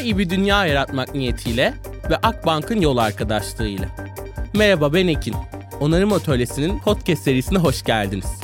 daha iyi bir dünya yaratmak niyetiyle ve Akbank'ın yol arkadaşlığıyla. Merhaba ben Ekin. Onarım Atölyesi'nin podcast serisine hoş geldiniz.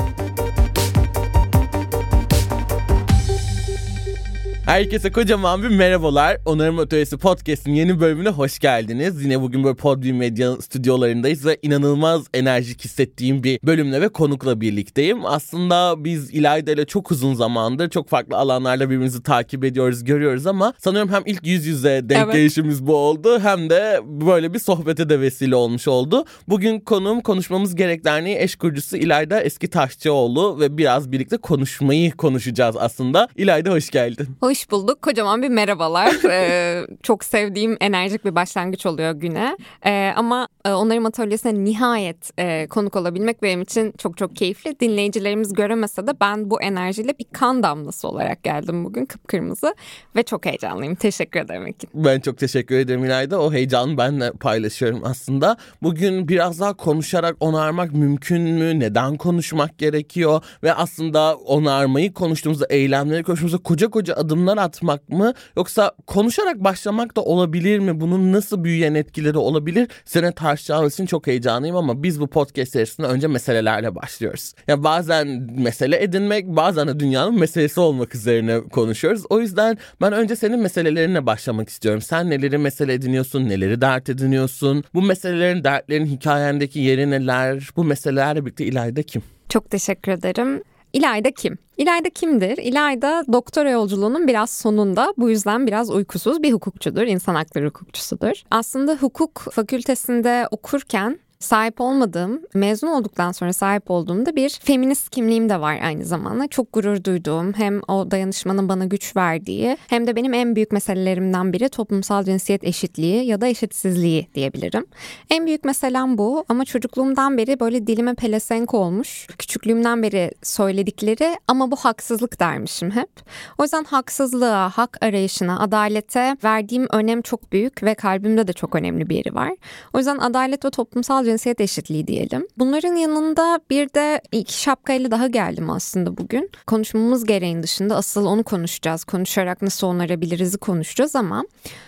Herkese kocaman bir merhabalar. Onarım Atölyesi Podcast'in yeni bölümüne hoş geldiniz. Yine bugün böyle Podium Medya stüdyolarındayız ve inanılmaz enerjik hissettiğim bir bölümle ve konukla birlikteyim. Aslında biz İlayda ile çok uzun zamandır çok farklı alanlarda birbirimizi takip ediyoruz, görüyoruz ama sanıyorum hem ilk yüz yüze denk evet. gelişimiz bu oldu hem de böyle bir sohbete de vesile olmuş oldu. Bugün konuğum konuşmamız gerek derneği eş kurucusu İlayda Eski Taşçıoğlu ve biraz birlikte konuşmayı konuşacağız aslında. İlayda hoş geldin. Hoş Hoş bulduk. Kocaman bir merhabalar. ee, çok sevdiğim enerjik bir başlangıç oluyor güne. Ee, ama onların atölyesine nihayet e, konuk olabilmek benim için çok çok keyifli. Dinleyicilerimiz göremese de ben bu enerjiyle bir kan damlası olarak geldim bugün kıpkırmızı. Ve çok heyecanlıyım. Teşekkür ederim Ekin. Ben çok teşekkür ederim İlayda. O heyecanı benle paylaşıyorum aslında. Bugün biraz daha konuşarak onarmak mümkün mü? Neden konuşmak gerekiyor? Ve aslında onarmayı konuştuğumuzda, eylemleri konuştuğumuzda koca koca adım adımlar atmak mı yoksa konuşarak başlamak da olabilir mi? Bunun nasıl büyüyen etkileri olabilir? Sene tartışacağımız için çok heyecanlıyım ama biz bu podcast serisinde önce meselelerle başlıyoruz. Ya yani bazen mesele edinmek, bazen de dünyanın meselesi olmak üzerine konuşuyoruz. O yüzden ben önce senin meselelerinle başlamak istiyorum. Sen neleri mesele ediniyorsun, neleri dert ediniyorsun? Bu meselelerin, dertlerin hikayendeki yeri neler? Bu meselelerle birlikte ileride kim? Çok teşekkür ederim. İlayda kim? İlayda kimdir? İlayda doktora yolculuğunun biraz sonunda bu yüzden biraz uykusuz bir hukukçudur, insan hakları hukukçusudur. Aslında hukuk fakültesinde okurken sahip olmadığım, mezun olduktan sonra sahip olduğumda bir feminist kimliğim de var aynı zamanda. Çok gurur duyduğum hem o dayanışmanın bana güç verdiği hem de benim en büyük meselelerimden biri toplumsal cinsiyet eşitliği ya da eşitsizliği diyebilirim. En büyük meselem bu ama çocukluğumdan beri böyle dilime pelesenk olmuş. Küçüklüğümden beri söyledikleri ama bu haksızlık dermişim hep. O yüzden haksızlığa, hak arayışına, adalete verdiğim önem çok büyük ve kalbimde de çok önemli bir yeri var. O yüzden adalet ve toplumsal cinsiyet eşitliği diyelim. Bunların yanında bir de iki şapkayla daha geldim aslında bugün. Konuşmamız gereğin dışında asıl onu konuşacağız. Konuşarak nasıl onarabiliriz'i konuşacağız ama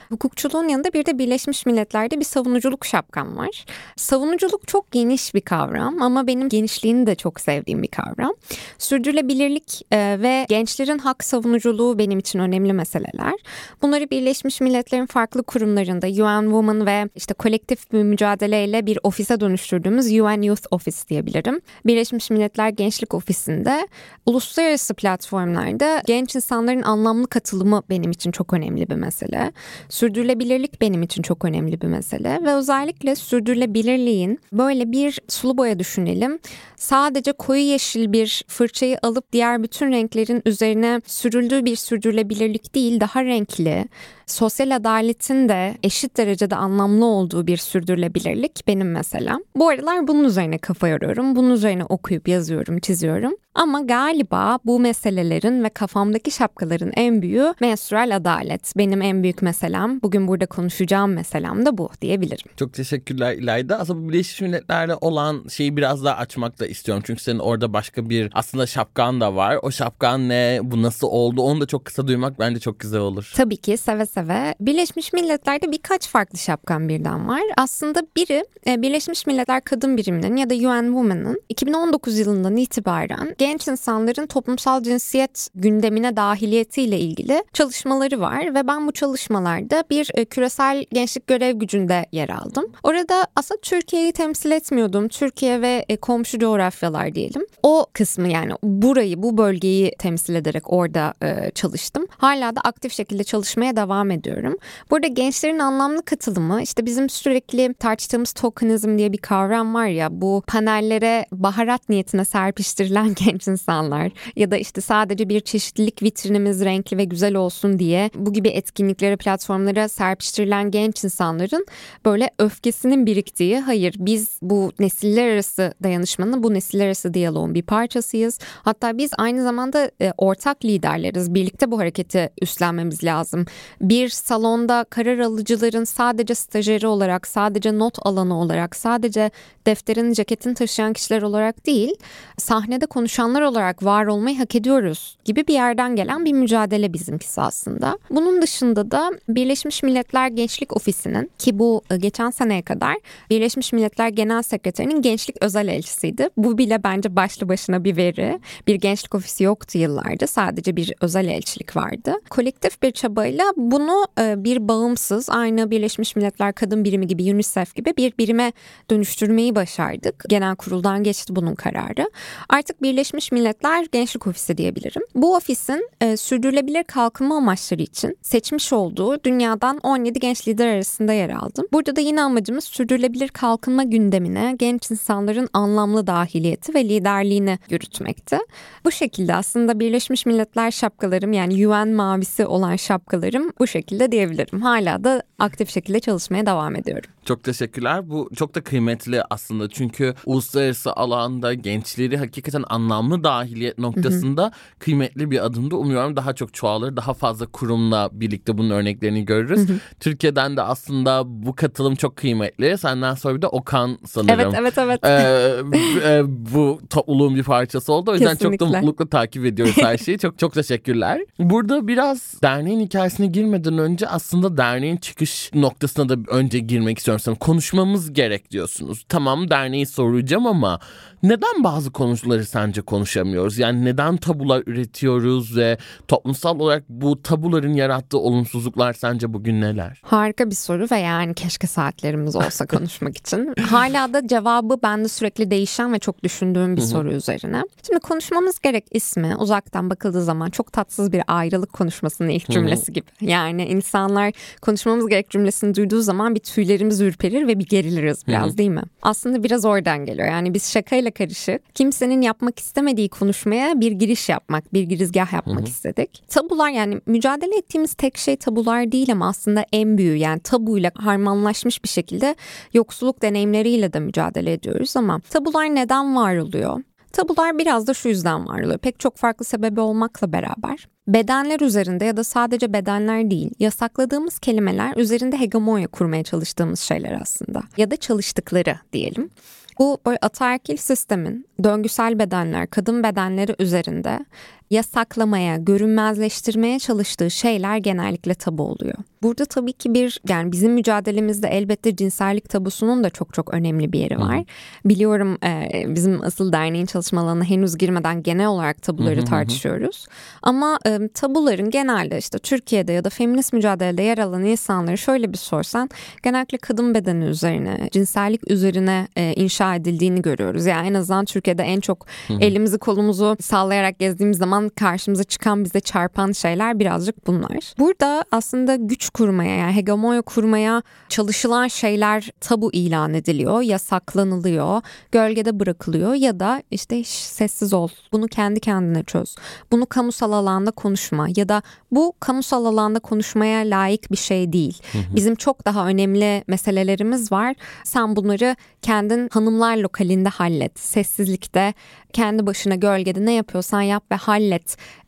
hukukçuluğun yanında bir de Birleşmiş Milletler'de bir savunuculuk şapkam var. Savunuculuk çok geniş bir kavram ama benim genişliğini de çok sevdiğim bir kavram. Sürdürülebilirlik e, ve gençlerin hak savunuculuğu benim için önemli meseleler. Bunları Birleşmiş Milletler'in farklı kurumlarında UN Women ve işte kolektif bir mücadeleyle bir ofise dönüştürdüğümüz UN Youth Office diyebilirim. Birleşmiş Milletler Gençlik Ofisi'nde uluslararası platformlarda genç insanların anlamlı katılımı benim için çok önemli bir mesele. Sürdürülebilirlik benim için çok önemli bir mesele ve özellikle sürdürülebilirliğin böyle bir sulu boya düşünelim. Sadece koyu yeşil bir fırçayı alıp diğer bütün renklerin üzerine sürüldüğü bir sürdürülebilirlik değil, daha renkli, sosyal adaletin de eşit derecede anlamlı olduğu bir sürdürülebilirlik benim mesela. Bu aralar bunun üzerine kafa yoruyorum. Bunun üzerine okuyup yazıyorum, çiziyorum. Ama galiba bu meselelerin ve kafamdaki şapkaların en büyüğü menstrual adalet. Benim en büyük meselem, bugün burada konuşacağım meselem de bu diyebilirim. Çok teşekkürler İlayda. Aslında Birleşmiş Milletler'le olan şeyi biraz daha açmak da istiyorum. Çünkü senin orada başka bir aslında şapkan da var. O şapkan ne, bu nasıl oldu onu da çok kısa duymak bence çok güzel olur. Tabii ki seve seve. Birleşmiş Milletler'de birkaç farklı şapkan birden var. Aslında biri e, Birleşmiş Milletler Kadın Biriminin ya da UN Women'ın 2019 yılından itibaren genç insanların toplumsal cinsiyet gündemine dahiliyetiyle ilgili çalışmaları var ve ben bu çalışmalarda bir e, küresel gençlik görev gücünde yer aldım. Orada aslında Türkiye'yi temsil etmiyordum. Türkiye ve e, komşu coğrafyalar diyelim. O kısmı yani burayı, bu bölgeyi temsil ederek orada e, çalıştım. Hala da aktif şekilde çalışmaya devam ediyorum. Burada gençlerin anlamlı katılımı işte bizim sürekli tartıştığımız tokenizm diye bir kavram var ya bu panellere baharat niyetine serpiştirilen genç insanlar ya da işte sadece bir çeşitlilik vitrinimiz renkli ve güzel olsun diye bu gibi etkinliklere platformlara serpiştirilen genç insanların böyle öfkesinin biriktiği hayır biz bu nesiller arası dayanışmanın bu nesiller arası diyaloğun bir parçasıyız. Hatta biz aynı zamanda e, ortak liderleriz. Birlikte bu hareketi üstlenmemiz lazım. Bir salonda karar alıcıların sadece stajyeri olarak, sadece not alanı olarak, sadece defterin, ceketin taşıyan kişiler olarak değil, sahnede konuşan konuşanlar olarak var olmayı hak ediyoruz gibi bir yerden gelen bir mücadele bizimkisi aslında. Bunun dışında da Birleşmiş Milletler Gençlik Ofisi'nin ki bu e, geçen seneye kadar Birleşmiş Milletler Genel Sekreterinin gençlik özel elçisiydi. Bu bile bence başlı başına bir veri. Bir gençlik ofisi yoktu yıllarca. Sadece bir özel elçilik vardı. Kolektif bir çabayla bunu e, bir bağımsız aynı Birleşmiş Milletler Kadın Birimi gibi UNICEF gibi bir birime dönüştürmeyi başardık. Genel kuruldan geçti bunun kararı. Artık Birleşmiş Milletler Gençlik Ofisi diyebilirim. Bu ofisin e, sürdürülebilir kalkınma amaçları için seçmiş olduğu dünyadan 17 genç lider arasında yer aldım. Burada da yine amacımız sürdürülebilir kalkınma gündemine genç insanların anlamlı dahiliyeti ve liderliğini yürütmekti. Bu şekilde aslında Birleşmiş Milletler şapkalarım yani UN mavisi olan şapkalarım bu şekilde diyebilirim. Hala da aktif şekilde çalışmaya devam ediyorum. Çok teşekkürler. Bu çok da kıymetli aslında çünkü uluslararası alanda gençleri hakikaten anlamlı dahiliyet noktasında hı hı. kıymetli bir adımdı. Umuyorum daha çok çoğalır, daha fazla kurumla birlikte bunun örneklerini görürüz. Hı hı. Türkiye'den de aslında bu katılım çok kıymetli. Senden sonra bir de Okan sanırım. Evet, evet, evet. Ee, e, bu topluluğun bir parçası oldu. O yüzden Kesinlikle. çok da mutlulukla takip ediyoruz her şeyi. çok çok teşekkürler. Burada biraz derneğin hikayesine girmeden önce aslında derneğin çıkış noktasına da önce girmek istiyorum sana. Konuşmamız gerek diyorsunuz. Tamam derneği soracağım ama neden bazı konuları sence konuşamıyoruz? Yani neden tabular üretiyoruz ve toplumsal olarak bu tabuların yarattığı olumsuzluklar sence bugün neler? Harika bir soru ve yani keşke saatlerimiz olsa konuşmak için. Hala da cevabı bende sürekli değişen ve çok düşündüğüm bir soru üzerine. Şimdi konuşmamız gerek ismi uzaktan bakıldığı zaman çok tatsız bir ayrılık konuşmasının ilk cümlesi gibi. Yani insanlar konuşmamız gerek cümlesini duyduğu zaman bir tüylerimiz ürperir ve bir geriliriz biraz değil mi? Aslında biraz oradan geliyor. Yani biz şakayla karışık kimsenin yapmak istemediği konuşmaya bir giriş yapmak, bir girizgah yapmak istedik. Tabular yani mücadele ettiğimiz tek şey tabular değil ama aslında en büyüğü yani tabuyla harmanlaşmış bir şekilde yoksulluk deneyimleriyle de mücadele ediyoruz ama tabular neden var oluyor? Tabular biraz da şu yüzden var oluyor. Pek çok farklı sebebi olmakla beraber bedenler üzerinde ya da sadece bedenler değil, yasakladığımız kelimeler üzerinde hegemonya kurmaya çalıştığımız şeyler aslında. Ya da çalıştıkları diyelim. Bu böyle ataerkil sistemin döngüsel bedenler, kadın bedenleri üzerinde yasaklamaya, görünmezleştirmeye çalıştığı şeyler genellikle tabu oluyor. Burada tabii ki bir yani bizim mücadelemizde elbette cinsellik tabusunun da çok çok önemli bir yeri var. Hı-hı. Biliyorum e, bizim asıl derneğin çalışmalarına henüz girmeden genel olarak tabuları Hı-hı. tartışıyoruz. Ama e, tabuların genelde işte Türkiye'de ya da feminist mücadelede yer alan insanları şöyle bir sorsan genellikle kadın bedeni üzerine, cinsellik üzerine e, inşa edildiğini görüyoruz. Yani en azından Türkiye'de en çok elimizi kolumuzu sallayarak gezdiğimiz zaman zaman karşımıza çıkan bize çarpan şeyler birazcık bunlar. Burada aslında güç kurmaya yani hegemonya kurmaya çalışılan şeyler tabu ilan ediliyor, yasaklanılıyor, gölgede bırakılıyor ya da işte sessiz ol, bunu kendi kendine çöz, bunu kamusal alanda konuşma ya da bu kamusal alanda konuşmaya layık bir şey değil. Bizim çok daha önemli meselelerimiz var. Sen bunları kendin hanımlar lokalinde hallet, sessizlikte kendi başına gölgede ne yapıyorsan yap ve hallet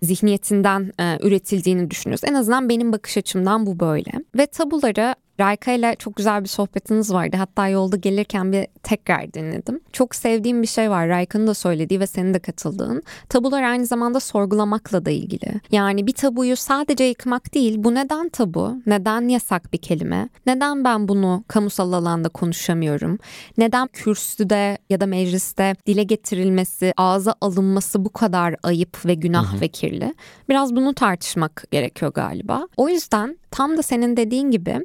zihniyetinden e, üretildiğini düşünüyoruz. En azından benim bakış açımdan bu böyle. Ve tabuları Rayka ile çok güzel bir sohbetiniz vardı. Hatta yolda gelirken bir tekrar dinledim. Çok sevdiğim bir şey var. Rayka'nın da söylediği ve senin de katıldığın. Tabular aynı zamanda sorgulamakla da ilgili. Yani bir tabuyu sadece yıkmak değil. Bu neden tabu? Neden yasak bir kelime? Neden ben bunu kamusal alanda konuşamıyorum? Neden kürsüde ya da mecliste dile getirilmesi, ağza alınması bu kadar ayıp ve günah hı hı. ve kirli? Biraz bunu tartışmak gerekiyor galiba. O yüzden tam da senin dediğin gibi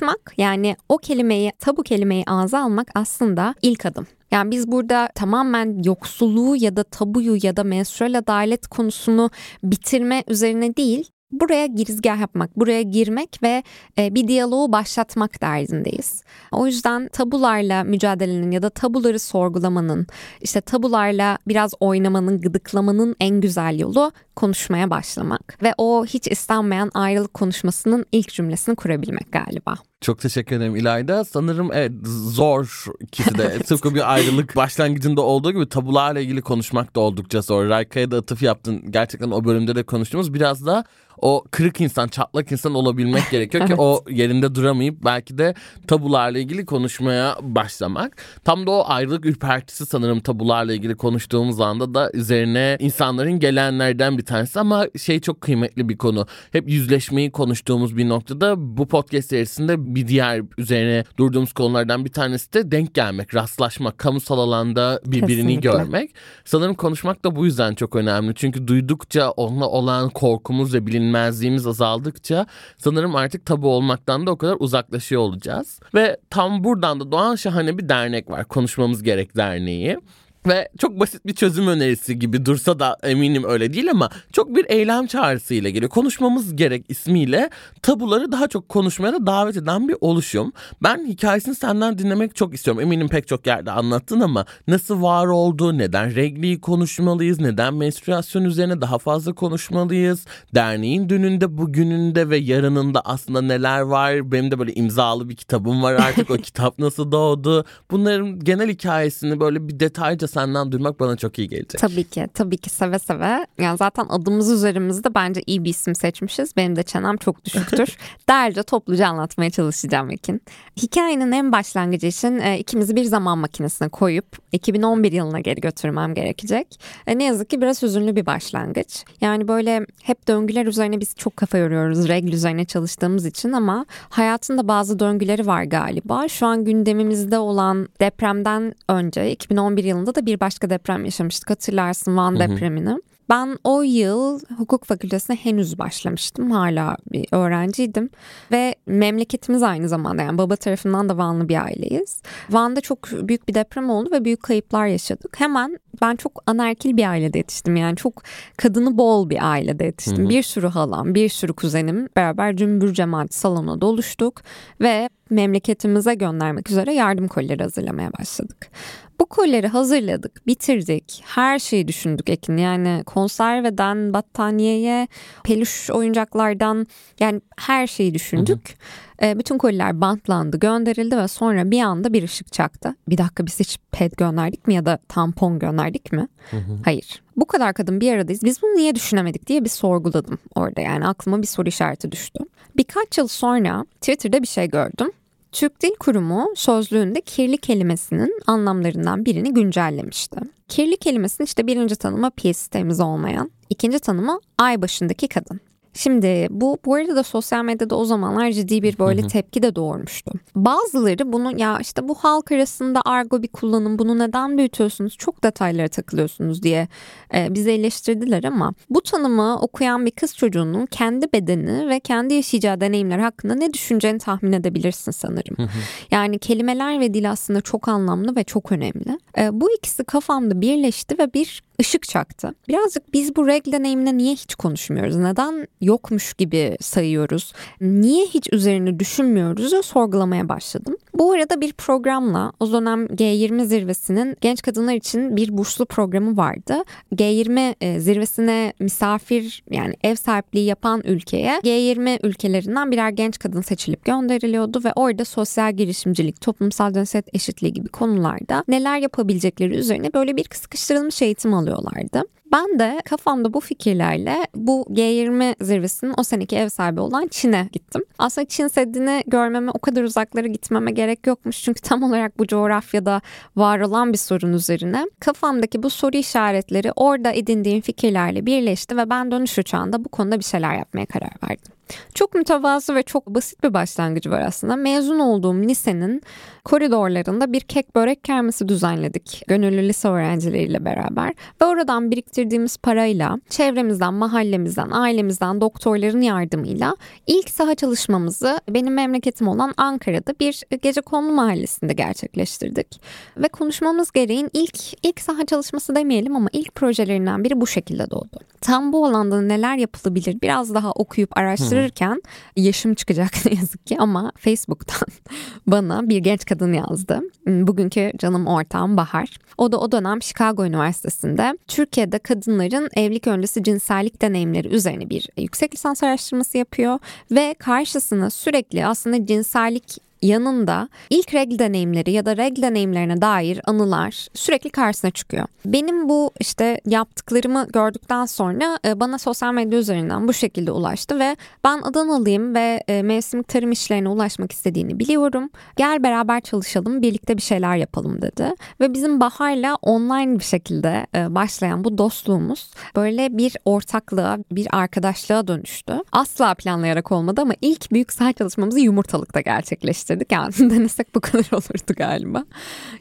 konuşmak yani o kelimeyi tabu kelimeyi ağza almak aslında ilk adım. Yani biz burada tamamen yoksulluğu ya da tabuyu ya da menstrual adalet konusunu bitirme üzerine değil, buraya girizgah yapmak, buraya girmek ve e, bir diyaloğu başlatmak derdindeyiz. O yüzden tabularla mücadelenin ya da tabuları sorgulamanın, işte tabularla biraz oynamanın, gıdıklamanın en güzel yolu konuşmaya başlamak ve o hiç istenmeyen ayrılık konuşmasının ilk cümlesini kurabilmek galiba. Çok teşekkür ederim İlayda. Sanırım evet zor ikisi de. Tıpkı bir ayrılık başlangıcında olduğu gibi tabularla ilgili konuşmak da oldukça zor. Rayka'ya da atıf yaptın. Gerçekten o bölümde de konuştuğumuz biraz da o kırık insan, çatlak insan olabilmek gerekiyor evet. ki o yerinde duramayıp belki de tabularla ilgili konuşmaya başlamak. Tam da o ayrılık ürpertisi sanırım tabularla ilgili konuştuğumuz anda da üzerine insanların gelenlerden bir tanesi ama şey çok kıymetli bir konu. Hep yüzleşmeyi konuştuğumuz bir noktada bu podcast serisinde bir diğer üzerine durduğumuz konulardan bir tanesi de denk gelmek, rastlaşmak, kamusal alanda birbirini Kesinlikle. görmek. Sanırım konuşmak da bu yüzden çok önemli. Çünkü duydukça onunla olan korkumuz ve bilinmezliğimiz bilinmezliğimiz azaldıkça sanırım artık tabu olmaktan da o kadar uzaklaşıyor olacağız. Ve tam buradan da doğan şahane bir dernek var. Konuşmamız Gerek Derneği. Ve çok basit bir çözüm önerisi gibi dursa da eminim öyle değil ama çok bir eylem çağrısıyla geliyor. Konuşmamız gerek ismiyle tabuları daha çok konuşmaya da davet eden bir oluşum. Ben hikayesini senden dinlemek çok istiyorum. Eminim pek çok yerde anlattın ama nasıl var oldu, neden regliyi konuşmalıyız, neden menstruasyon üzerine daha fazla konuşmalıyız, derneğin dününde, bugününde ve yarınında aslında neler var. Benim de böyle imzalı bir kitabım var artık o kitap nasıl doğdu. Bunların genel hikayesini böyle bir detayca senden duymak bana çok iyi gelecek. Tabii ki, tabii ki seve seve. Yani zaten adımız üzerimizde bence iyi bir isim seçmişiz. Benim de çenem çok düşüktür. Derce topluca anlatmaya çalışacağım Ekin. Hikayenin en başlangıcı için e, ikimizi bir zaman makinesine koyup 2011 yılına geri götürmem gerekecek. E, ne yazık ki biraz üzünlü bir başlangıç. Yani böyle hep döngüler üzerine biz çok kafa yoruyoruz. Regl üzerine çalıştığımız için ama hayatında bazı döngüleri var galiba. Şu an gündemimizde olan depremden önce 2011 yılında da bir başka deprem yaşamıştık hatırlarsın Van depremini. Ben o yıl hukuk fakültesine henüz başlamıştım. Hala bir öğrenciydim. Ve memleketimiz aynı zamanda yani baba tarafından da Vanlı bir aileyiz. Van'da çok büyük bir deprem oldu ve büyük kayıplar yaşadık. Hemen ben çok anerkil bir ailede yetiştim. Yani çok kadını bol bir ailede yetiştim. Hı hı. Bir sürü halam, bir sürü kuzenim beraber cümbür cemaat salona doluştuk. Ve memleketimize göndermek üzere yardım kolileri hazırlamaya başladık. Bu kolleri hazırladık, bitirdik. Her şeyi düşündük Ekin. Yani konserveden battaniyeye, peluş oyuncaklardan yani her şeyi düşündük. Hı hı. E, bütün koliler bantlandı, gönderildi ve sonra bir anda bir ışık çaktı. Bir dakika biz hiç ped gönderdik mi ya da tampon gönderdik mi? Hı hı. Hayır. Bu kadar kadın bir aradayız. Biz bunu niye düşünemedik diye bir sorguladım orada. Yani aklıma bir soru işareti düştü. Birkaç yıl sonra Twitter'da bir şey gördüm. Türk Dil Kurumu sözlüğünde kirli kelimesinin anlamlarından birini güncellemişti. Kirli kelimesinin işte birinci tanımı pis, temiz olmayan, ikinci tanımı ay başındaki kadın. Şimdi bu bu arada da sosyal medyada o zamanlar ciddi bir böyle tepki de doğurmuştu. Bazıları bunu ya işte bu halk arasında argo bir kullanım bunu neden büyütüyorsunuz çok detaylara takılıyorsunuz diye e, bizi eleştirdiler ama bu tanımı okuyan bir kız çocuğunun kendi bedeni ve kendi yaşayacağı deneyimler hakkında ne düşüneceğini tahmin edebilirsin sanırım. yani kelimeler ve dil aslında çok anlamlı ve çok önemli. E, bu ikisi kafamda birleşti ve bir ışık çaktı. Birazcık biz bu regl deneyimine niye hiç konuşmuyoruz? Neden yokmuş gibi sayıyoruz? Niye hiç üzerine düşünmüyoruz? Sorgulamaya başladım. Bu arada bir programla o dönem G20 zirvesinin genç kadınlar için bir burslu programı vardı. G20 e, zirvesine misafir yani ev sahipliği yapan ülkeye G20 ülkelerinden birer genç kadın seçilip gönderiliyordu ve orada sosyal girişimcilik, toplumsal cinsiyet eşitliği gibi konularda neler yapabilecekleri üzerine böyle bir sıkıştırılmış eğitim alıyorlardı. Ben de kafamda bu fikirlerle bu G20 zirvesinin o seneki ev sahibi olan Çin'e gittim. Aslında Çin Seddi'ni görmeme o kadar uzaklara gitmeme gerek yokmuş. Çünkü tam olarak bu coğrafyada var olan bir sorun üzerine kafamdaki bu soru işaretleri orada edindiğim fikirlerle birleşti ve ben dönüş uçağında bu konuda bir şeyler yapmaya karar verdim. Çok mütevazı ve çok basit bir başlangıcı var aslında. Mezun olduğum lisenin koridorlarında bir kek börek kermesi düzenledik. Gönüllü lise öğrencileriyle beraber. Ve oradan biriktirdiğimiz parayla çevremizden, mahallemizden, ailemizden, doktorların yardımıyla ilk saha çalışmamızı benim memleketim olan Ankara'da bir gece konulu mahallesinde gerçekleştirdik. Ve konuşmamız gereğin ilk ilk saha çalışması demeyelim ama ilk projelerinden biri bu şekilde doğdu. Tam bu alanda neler yapılabilir biraz daha okuyup araştırıp araştırırken yaşım çıkacak ne yazık ki ama Facebook'tan bana bir genç kadın yazdı. Bugünkü canım ortağım Bahar. O da o dönem Chicago Üniversitesi'nde Türkiye'de kadınların evlilik öncesi cinsellik deneyimleri üzerine bir yüksek lisans araştırması yapıyor ve karşısına sürekli aslında cinsellik yanında ilk regl deneyimleri ya da regl deneyimlerine dair anılar sürekli karşısına çıkıyor. Benim bu işte yaptıklarımı gördükten sonra e, bana sosyal medya üzerinden bu şekilde ulaştı ve ben Adanalıyım ve e, mevsimlik tarım işlerine ulaşmak istediğini biliyorum. Gel beraber çalışalım, birlikte bir şeyler yapalım dedi. Ve bizim Bahar'la online bir şekilde e, başlayan bu dostluğumuz böyle bir ortaklığa, bir arkadaşlığa dönüştü. Asla planlayarak olmadı ama ilk büyük saha çalışmamızı yumurtalıkta gerçekleştirdik istedik. Yani denesek bu kadar olurdu galiba.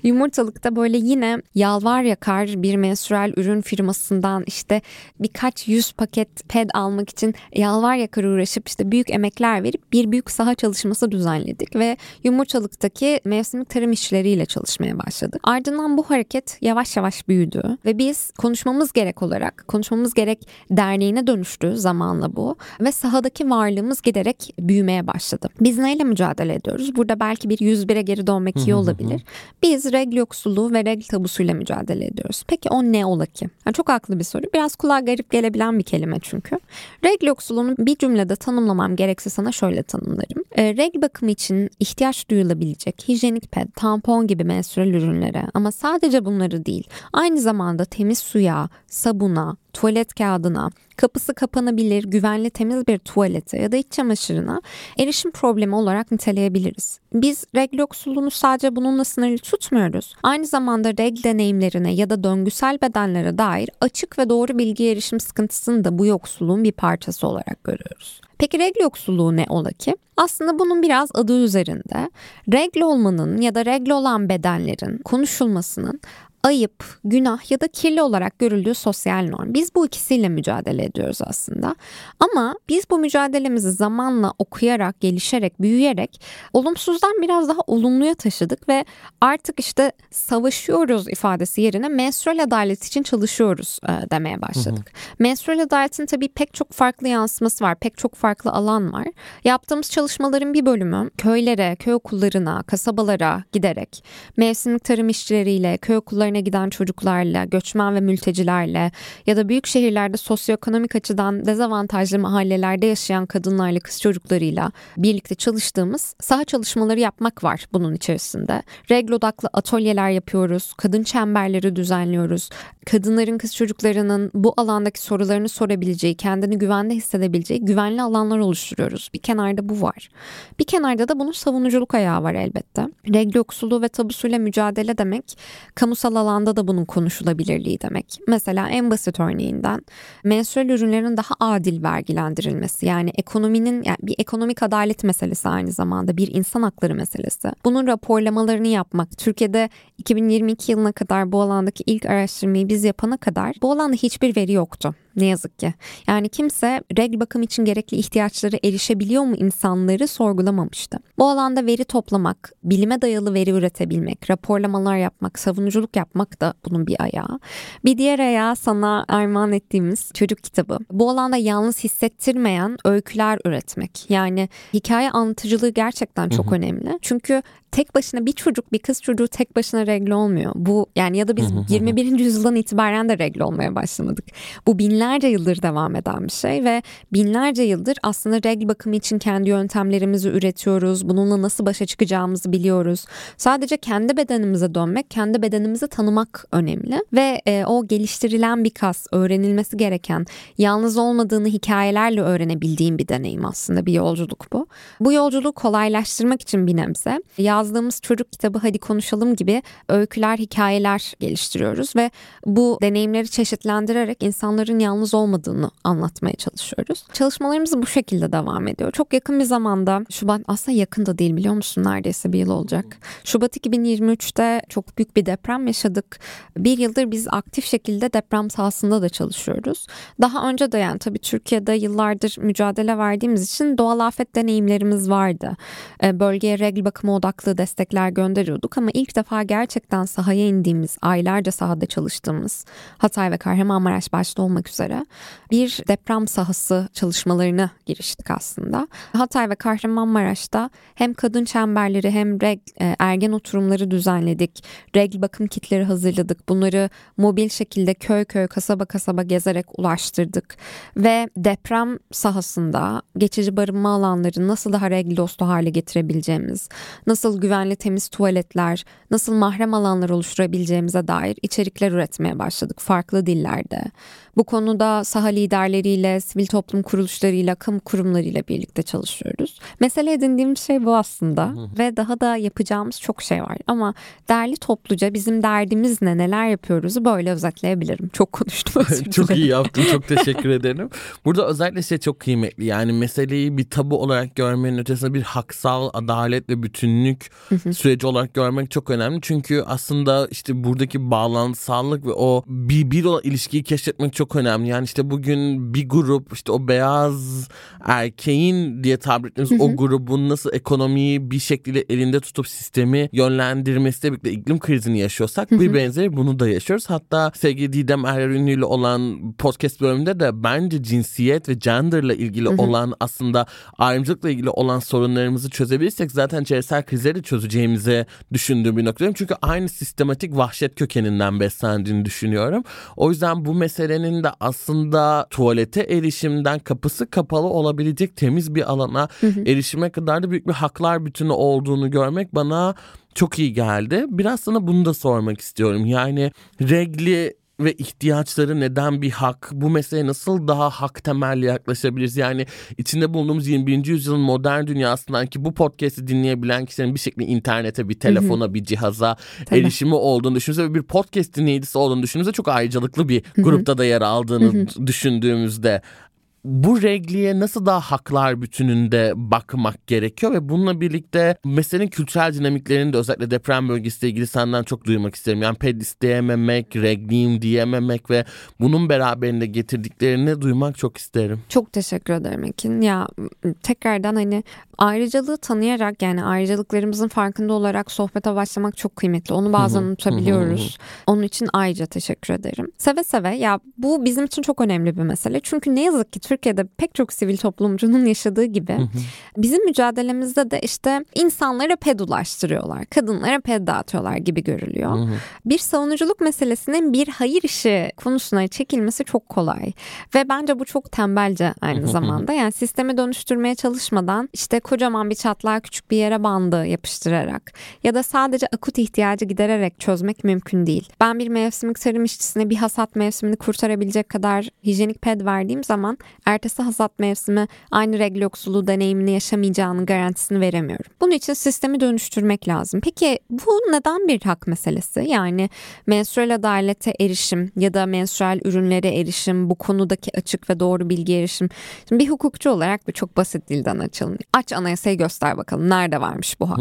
Yumurtalıkta böyle yine yalvar yakar bir menstrual ürün firmasından işte birkaç yüz paket ped almak için yalvar yakar uğraşıp işte büyük emekler verip bir büyük saha çalışması düzenledik ve yumurtalıktaki mevsimlik tarım işleriyle çalışmaya başladık. Ardından bu hareket yavaş yavaş büyüdü ve biz konuşmamız gerek olarak konuşmamız gerek derneğine dönüştü zamanla bu ve sahadaki varlığımız giderek büyümeye başladı. Biz neyle mücadele ediyoruz? Burada belki bir 101'e geri dönmek iyi olabilir. Biz regl yoksulluğu ve regl tabusuyla mücadele ediyoruz. Peki o ne ola ki? Yani çok haklı bir soru. Biraz kulağa garip gelebilen bir kelime çünkü. Regl yoksulluğunu bir cümlede tanımlamam gerekse sana şöyle tanımlarım. E, regl bakımı için ihtiyaç duyulabilecek hijyenik ped, tampon gibi menstrual ürünlere ama sadece bunları değil. Aynı zamanda temiz suya, sabuna, tuvalet kağıdına, kapısı kapanabilir, güvenli temiz bir tuvalete ya da iç çamaşırına erişim problemi olarak niteleyebiliriz. Biz regl yoksulluğunu sadece bununla sınırlı tutmuyoruz. Aynı zamanda regl deneyimlerine ya da döngüsel bedenlere dair açık ve doğru bilgi erişim sıkıntısını da bu yoksulluğun bir parçası olarak görüyoruz. Peki regl yoksulluğu ne ola ki? Aslında bunun biraz adı üzerinde. Regl olmanın ya da regl olan bedenlerin konuşulmasının ayıp, günah ya da kirli olarak görüldüğü sosyal norm. Biz bu ikisiyle mücadele ediyoruz aslında. Ama biz bu mücadelemizi zamanla okuyarak, gelişerek, büyüyerek olumsuzdan biraz daha olumluya taşıdık ve artık işte savaşıyoruz ifadesi yerine menstrual adalet için çalışıyoruz e, demeye başladık. Hı hı. Menstrual adaletin tabii pek çok farklı yansıması var, pek çok farklı alan var. Yaptığımız çalışmaların bir bölümü köylere, köy okullarına, kasabalara giderek mevsimlik tarım işçileriyle, köy okullarına köylerine giden çocuklarla, göçmen ve mültecilerle ya da büyük şehirlerde sosyoekonomik açıdan dezavantajlı mahallelerde yaşayan kadınlarla, kız çocuklarıyla birlikte çalıştığımız saha çalışmaları yapmak var bunun içerisinde. Regl odaklı atölyeler yapıyoruz, kadın çemberleri düzenliyoruz. Kadınların, kız çocuklarının bu alandaki sorularını sorabileceği, kendini güvende hissedebileceği güvenli alanlar oluşturuyoruz. Bir kenarda bu var. Bir kenarda da bunun savunuculuk ayağı var elbette. Regl yoksulluğu ve tabusuyla mücadele demek kamusal alanda da bunun konuşulabilirliği demek. Mesela en basit örneğinden menstrual ürünlerin daha adil vergilendirilmesi yani ekonominin yani bir ekonomik adalet meselesi aynı zamanda bir insan hakları meselesi. Bunun raporlamalarını yapmak Türkiye'de 2022 yılına kadar bu alandaki ilk araştırmayı biz yapana kadar bu alanda hiçbir veri yoktu. Ne yazık ki. Yani kimse regl bakım için gerekli ihtiyaçları erişebiliyor mu insanları sorgulamamıştı. Bu alanda veri toplamak, bilime dayalı veri üretebilmek, raporlamalar yapmak, savunuculuk yapmak da bunun bir ayağı. Bir diğer ayağı sana armağan ettiğimiz çocuk kitabı. Bu alanda yalnız hissettirmeyen öyküler üretmek. Yani hikaye anlatıcılığı gerçekten çok hı hı. önemli. Çünkü tek başına bir çocuk bir kız çocuğu tek başına regle olmuyor. Bu yani ya da biz 21. yüzyıldan itibaren de regle olmaya başlamadık. Bu binlerce yıldır devam eden bir şey ve binlerce yıldır aslında regl bakımı için kendi yöntemlerimizi üretiyoruz. Bununla nasıl başa çıkacağımızı biliyoruz. Sadece kendi bedenimize dönmek, kendi bedenimizi tanımak önemli ve e, o geliştirilen bir kas, öğrenilmesi gereken, yalnız olmadığını hikayelerle öğrenebildiğim bir deneyim aslında bir yolculuk bu. Bu yolculuğu kolaylaştırmak için bir nebze yaz yazdığımız çocuk kitabı hadi konuşalım gibi öyküler, hikayeler geliştiriyoruz ve bu deneyimleri çeşitlendirerek insanların yalnız olmadığını anlatmaya çalışıyoruz. Çalışmalarımız bu şekilde devam ediyor. Çok yakın bir zamanda Şubat aslında yakın da değil biliyor musun neredeyse bir yıl olacak. Şubat 2023'te çok büyük bir deprem yaşadık. Bir yıldır biz aktif şekilde deprem sahasında da çalışıyoruz. Daha önce de yani tabii Türkiye'de yıllardır mücadele verdiğimiz için doğal afet deneyimlerimiz vardı. Bölgeye regl bakımı odaklı destekler gönderiyorduk ama ilk defa gerçekten sahaya indiğimiz, aylarca sahada çalıştığımız Hatay ve Kahramanmaraş başta olmak üzere bir deprem sahası çalışmalarına giriştik aslında. Hatay ve Kahramanmaraş'ta hem kadın çemberleri hem reg, e, ergen oturumları düzenledik. Regl bakım kitleri hazırladık. Bunları mobil şekilde köy köy kasaba kasaba gezerek ulaştırdık. Ve deprem sahasında geçici barınma alanları nasıl daha regl dostu hale getirebileceğimiz, nasıl güvenli temiz tuvaletler, nasıl mahrem alanlar oluşturabileceğimize dair içerikler üretmeye başladık farklı dillerde. Bu konuda saha liderleriyle, sivil toplum kuruluşlarıyla, kamu kurumlarıyla birlikte çalışıyoruz. Mesele edindiğimiz şey bu aslında ve daha da yapacağımız çok şey var. Ama derli topluca bizim derdimiz ne, neler yapıyoruzu böyle özetleyebilirim. Çok konuştum Çok iyi yaptın, çok teşekkür ederim. Burada özellikle şey çok kıymetli. Yani meseleyi bir tabu olarak görmenin ötesinde bir haksal, adalet ve bütünlük süreci olarak görmek çok önemli. Çünkü aslında işte buradaki bağlantısallık ve o bir bir olan ilişkiyi keşfetmek çok önemli. Yani işte bugün bir grup işte o beyaz erkeğin diye tabir ettiğimiz o grubun nasıl ekonomiyi bir şekilde elinde tutup sistemi yönlendirmesiyle birlikte iklim krizini yaşıyorsak bir benzeri bunu da yaşıyoruz. Hatta sevgili Didem Erer Ünlü olan podcast bölümünde de bence cinsiyet ve genderla ilgili olan aslında ayrımcılıkla ilgili olan sorunlarımızı çözebilirsek zaten çevresel krizleri çözeceğimizi düşündüğüm bir noktadayım. Çünkü aynı sistematik vahşet kökeninden beslendiğini düşünüyorum. O yüzden bu meselenin de aslında tuvalete erişimden kapısı kapalı olabilecek temiz bir alana hı hı. erişime kadar da büyük bir haklar bütünü olduğunu görmek bana çok iyi geldi. Biraz sana bunu da sormak istiyorum. Yani regli ve ihtiyaçları neden bir hak? Bu meseleye nasıl daha hak temelli yaklaşabiliriz? Yani içinde bulunduğumuz 21. yüzyılın modern dünyasından ki bu podcast'i dinleyebilen kişilerin bir şekilde internete, bir telefona, bir cihaza Tabii. erişimi olduğunu düşündüğümüzde ve bir podcast dinleyicisi olduğunu düşündüğümüzde çok ayrıcalıklı bir grupta da yer aldığını düşündüğümüzde bu regliye nasıl daha haklar bütününde bakmak gerekiyor ve bununla birlikte meselenin kültürel dinamiklerini de özellikle deprem bölgesiyle ilgili senden çok duymak isterim. Yani ped isteyememek, regliyim diyememek ve bunun beraberinde getirdiklerini duymak çok isterim. Çok teşekkür ederim Ekin. Ya tekrardan hani ayrıcalığı tanıyarak yani ayrıcalıklarımızın farkında olarak sohbete başlamak çok kıymetli. Onu bazen unutabiliyoruz. Onun için ayrıca teşekkür ederim. Seve seve ya bu bizim için çok önemli bir mesele. Çünkü ne yazık ki Türkiye'de pek çok sivil toplumcunun yaşadığı gibi bizim mücadelemizde de işte insanlara ped ulaştırıyorlar. Kadınlara ped dağıtıyorlar gibi görülüyor. Bir savunuculuk meselesinin bir hayır işi konusuna çekilmesi çok kolay. Ve bence bu çok tembelce aynı zamanda. Yani sistemi dönüştürmeye çalışmadan işte kocaman bir çatlağı küçük bir yere bandı yapıştırarak ya da sadece akut ihtiyacı gidererek çözmek mümkün değil. Ben bir mevsimlik tarım işçisine bir hasat mevsimini kurtarabilecek kadar hijyenik ped verdiğim zaman ertesi hasat mevsimi aynı regl yoksulu deneyimini yaşamayacağının garantisini veremiyorum. Bunun için sistemi dönüştürmek lazım. Peki bu neden bir hak meselesi? Yani menstrual adalete erişim ya da menstrual ürünlere erişim, bu konudaki açık ve doğru bilgi erişim. Şimdi bir hukukçu olarak bir çok basit dilden açalım. Aç anayasayı göster bakalım. Nerede varmış bu hak?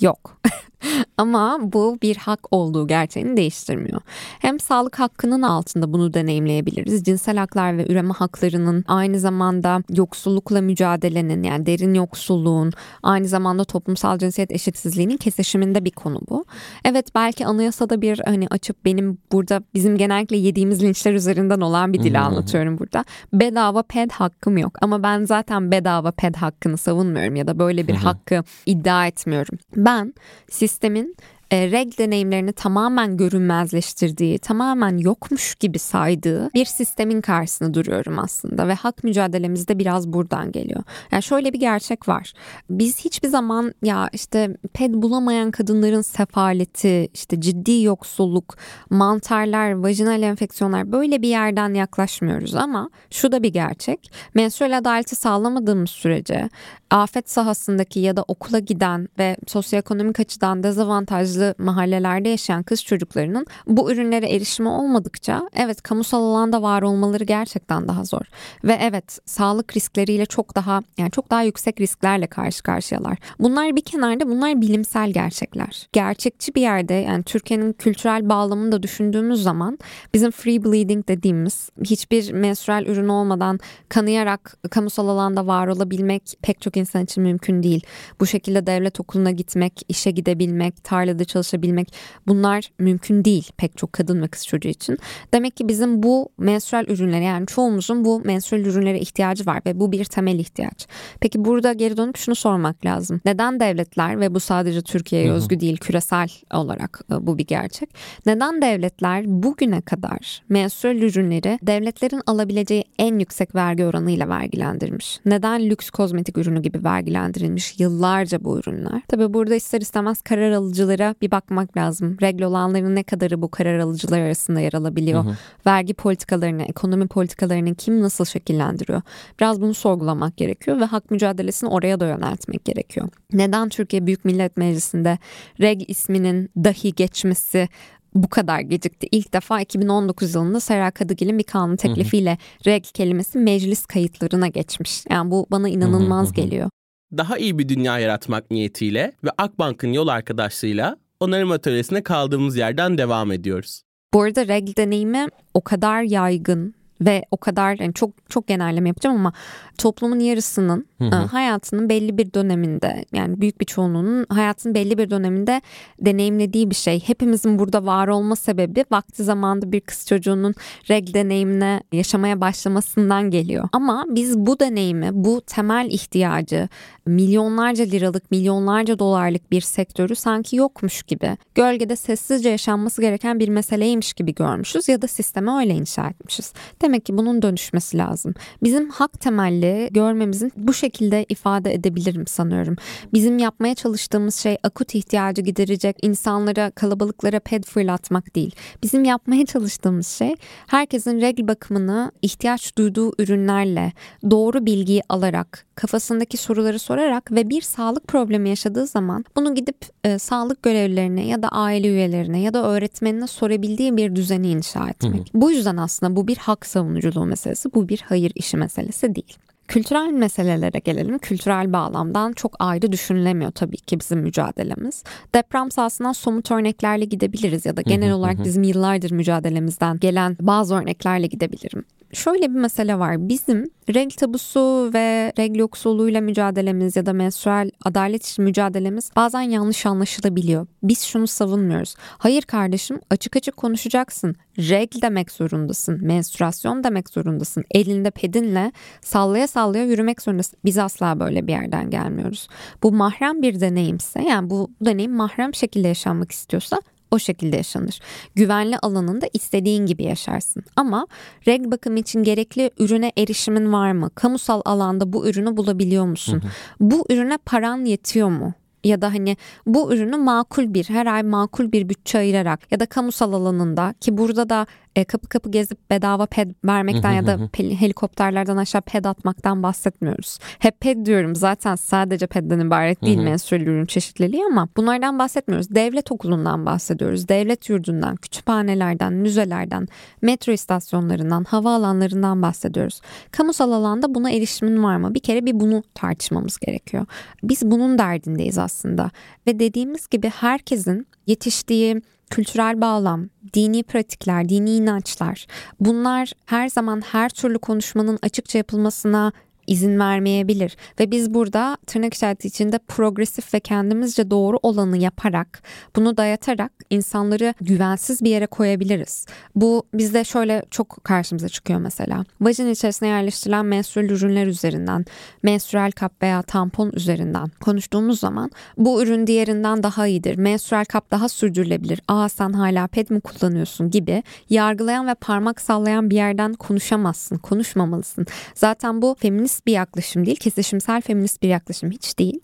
Yok. Ama bu bir hak olduğu gerçeğini değiştirmiyor. Hem sağlık hakkının altında bunu deneyimleyebiliriz. Cinsel haklar ve üreme haklarının aynı zamanda yoksullukla mücadelenin yani derin yoksulluğun aynı zamanda toplumsal cinsiyet eşitsizliğinin kesişiminde bir konu bu. Evet belki anayasada bir hani açıp benim burada bizim genellikle yediğimiz linçler üzerinden olan bir dili anlatıyorum burada. Bedava ped hakkım yok ama ben zaten bedava ped hakkını savunmuyorum ya da böyle bir hakkı iddia etmiyorum. Ben sistemin e, reg deneyimlerini tamamen görünmezleştirdiği, tamamen yokmuş gibi saydığı bir sistemin karşısında duruyorum aslında ve hak mücadelemiz de biraz buradan geliyor. Yani şöyle bir gerçek var. Biz hiçbir zaman ya işte ped bulamayan kadınların sefaleti, işte ciddi yoksulluk, mantarlar, vajinal enfeksiyonlar böyle bir yerden yaklaşmıyoruz ama şu da bir gerçek. Menstrual adaleti sağlamadığımız sürece afet sahasındaki ya da okula giden ve sosyoekonomik açıdan dezavantajlı dezavantajlı mahallelerde yaşayan kız çocuklarının bu ürünlere erişimi olmadıkça evet kamusal alanda var olmaları gerçekten daha zor. Ve evet sağlık riskleriyle çok daha yani çok daha yüksek risklerle karşı karşıyalar. Bunlar bir kenarda bunlar bilimsel gerçekler. Gerçekçi bir yerde yani Türkiye'nin kültürel bağlamını da düşündüğümüz zaman bizim free bleeding dediğimiz hiçbir menstrual ürün olmadan kanayarak kamusal alanda var olabilmek pek çok insan için mümkün değil. Bu şekilde devlet okuluna gitmek, işe gidebilmek, tarlada çalışabilmek bunlar mümkün değil pek çok kadın ve kız çocuğu için. Demek ki bizim bu menstrual ürünlere yani çoğumuzun bu menstrual ürünlere ihtiyacı var ve bu bir temel ihtiyaç. Peki burada geri dönüp şunu sormak lazım. Neden devletler ve bu sadece Türkiye'ye özgü değil küresel olarak e, bu bir gerçek. Neden devletler bugüne kadar menstrual ürünleri devletlerin alabileceği en yüksek vergi oranıyla vergilendirmiş? Neden lüks kozmetik ürünü gibi vergilendirilmiş yıllarca bu ürünler? Tabii burada ister istemez karar alıcılara bir bakmak lazım. Regl olanların ne kadarı bu karar alıcılar arasında yer alabiliyor? Hı hı. Vergi politikalarını, ekonomi politikalarını kim nasıl şekillendiriyor? Biraz bunu sorgulamak gerekiyor ve hak mücadelesini oraya da yöneltmek gerekiyor. Neden Türkiye Büyük Millet Meclisi'nde reg isminin dahi geçmesi bu kadar gecikti. İlk defa 2019 yılında Serra Kadıgil'in bir kanun teklifiyle reg kelimesi meclis kayıtlarına geçmiş. Yani bu bana inanılmaz geliyor. Daha iyi bir dünya yaratmak niyetiyle ve Akbank'ın yol arkadaşlığıyla onarım atölyesine kaldığımız yerden devam ediyoruz. Bu arada reg deneyimi o kadar yaygın ve o kadar yani çok çok genelleme yapacağım ama toplumun yarısının hı hı. E, hayatının belli bir döneminde yani büyük bir çoğunluğunun hayatının belli bir döneminde deneyimlediği bir şey. Hepimizin burada var olma sebebi vakti zamanında bir kız çocuğunun reg deneyimine yaşamaya başlamasından geliyor. Ama biz bu deneyimi, bu temel ihtiyacı milyonlarca liralık, milyonlarca dolarlık bir sektörü sanki yokmuş gibi, gölgede sessizce yaşanması gereken bir meseleymiş gibi görmüşüz ya da sisteme öyle inşa etmişiz. Demek ki bunun dönüşmesi lazım. Bizim hak temelli görmemizin bu şekilde ifade edebilirim sanıyorum. Bizim yapmaya çalıştığımız şey akut ihtiyacı giderecek insanlara, kalabalıklara ped fırlatmak değil. Bizim yapmaya çalıştığımız şey herkesin regl bakımını ihtiyaç duyduğu ürünlerle doğru bilgiyi alarak, kafasındaki soruları sorarak ve bir sağlık problemi yaşadığı zaman bunu gidip e, sağlık görevlilerine ya da aile üyelerine ya da öğretmenine sorabildiği bir düzeni inşa etmek. Hı hı. Bu yüzden aslında bu bir hak savunuculuğu meselesi, bu bir hayır işi meselesi değil. Kültürel meselelere gelelim. Kültürel bağlamdan çok ayrı düşünülemiyor tabii ki bizim mücadelemiz. Deprem sahasından somut örneklerle gidebiliriz ya da genel olarak bizim yıllardır mücadelemizden gelen bazı örneklerle gidebilirim şöyle bir mesele var. Bizim renk tabusu ve renk yoksulluğuyla mücadelemiz ya da menstrual adalet için mücadelemiz bazen yanlış anlaşılabiliyor. Biz şunu savunmuyoruz. Hayır kardeşim açık açık konuşacaksın. Reg demek zorundasın. Menstruasyon demek zorundasın. Elinde pedinle sallaya sallaya yürümek zorundasın. Biz asla böyle bir yerden gelmiyoruz. Bu mahrem bir deneyimse yani bu deneyim mahrem şekilde yaşanmak istiyorsa o şekilde yaşanır. Güvenli alanında istediğin gibi yaşarsın. Ama reg bakım için gerekli ürüne erişimin var mı? Kamusal alanda bu ürünü bulabiliyor musun? Hı hı. Bu ürüne paran yetiyor mu? ya da hani bu ürünü makul bir her ay makul bir bütçe ayırarak ya da kamusal alanında ki burada da e, kapı kapı gezip bedava ped vermekten ya da helikopterlerden aşağı ped atmaktan bahsetmiyoruz. Hep ped diyorum zaten sadece pedden ibaret değil menstrual ürün çeşitliliği ama bunlardan bahsetmiyoruz. Devlet okulundan bahsediyoruz. Devlet yurdundan, kütüphanelerden, müzelerden, metro istasyonlarından, havaalanlarından bahsediyoruz. Kamusal alanda buna erişimin var mı? Bir kere bir bunu tartışmamız gerekiyor. Biz bunun derdindeyiz aslında. Ve dediğimiz gibi herkesin yetiştiği kültürel bağlam, dini pratikler, dini inançlar bunlar her zaman her türlü konuşmanın açıkça yapılmasına izin vermeyebilir ve biz burada tırnak işareti içinde progresif ve kendimizce doğru olanı yaparak bunu dayatarak insanları güvensiz bir yere koyabiliriz. Bu bizde şöyle çok karşımıza çıkıyor mesela. Vajin içerisine yerleştirilen menstrual ürünler üzerinden, menstrual kap veya tampon üzerinden konuştuğumuz zaman bu ürün diğerinden daha iyidir. Menstrual kap daha sürdürülebilir. Aa sen hala ped mi kullanıyorsun gibi yargılayan ve parmak sallayan bir yerden konuşamazsın, konuşmamalısın. Zaten bu feminist feminist bir yaklaşım değil. Kesişimsel feminist bir yaklaşım hiç değil.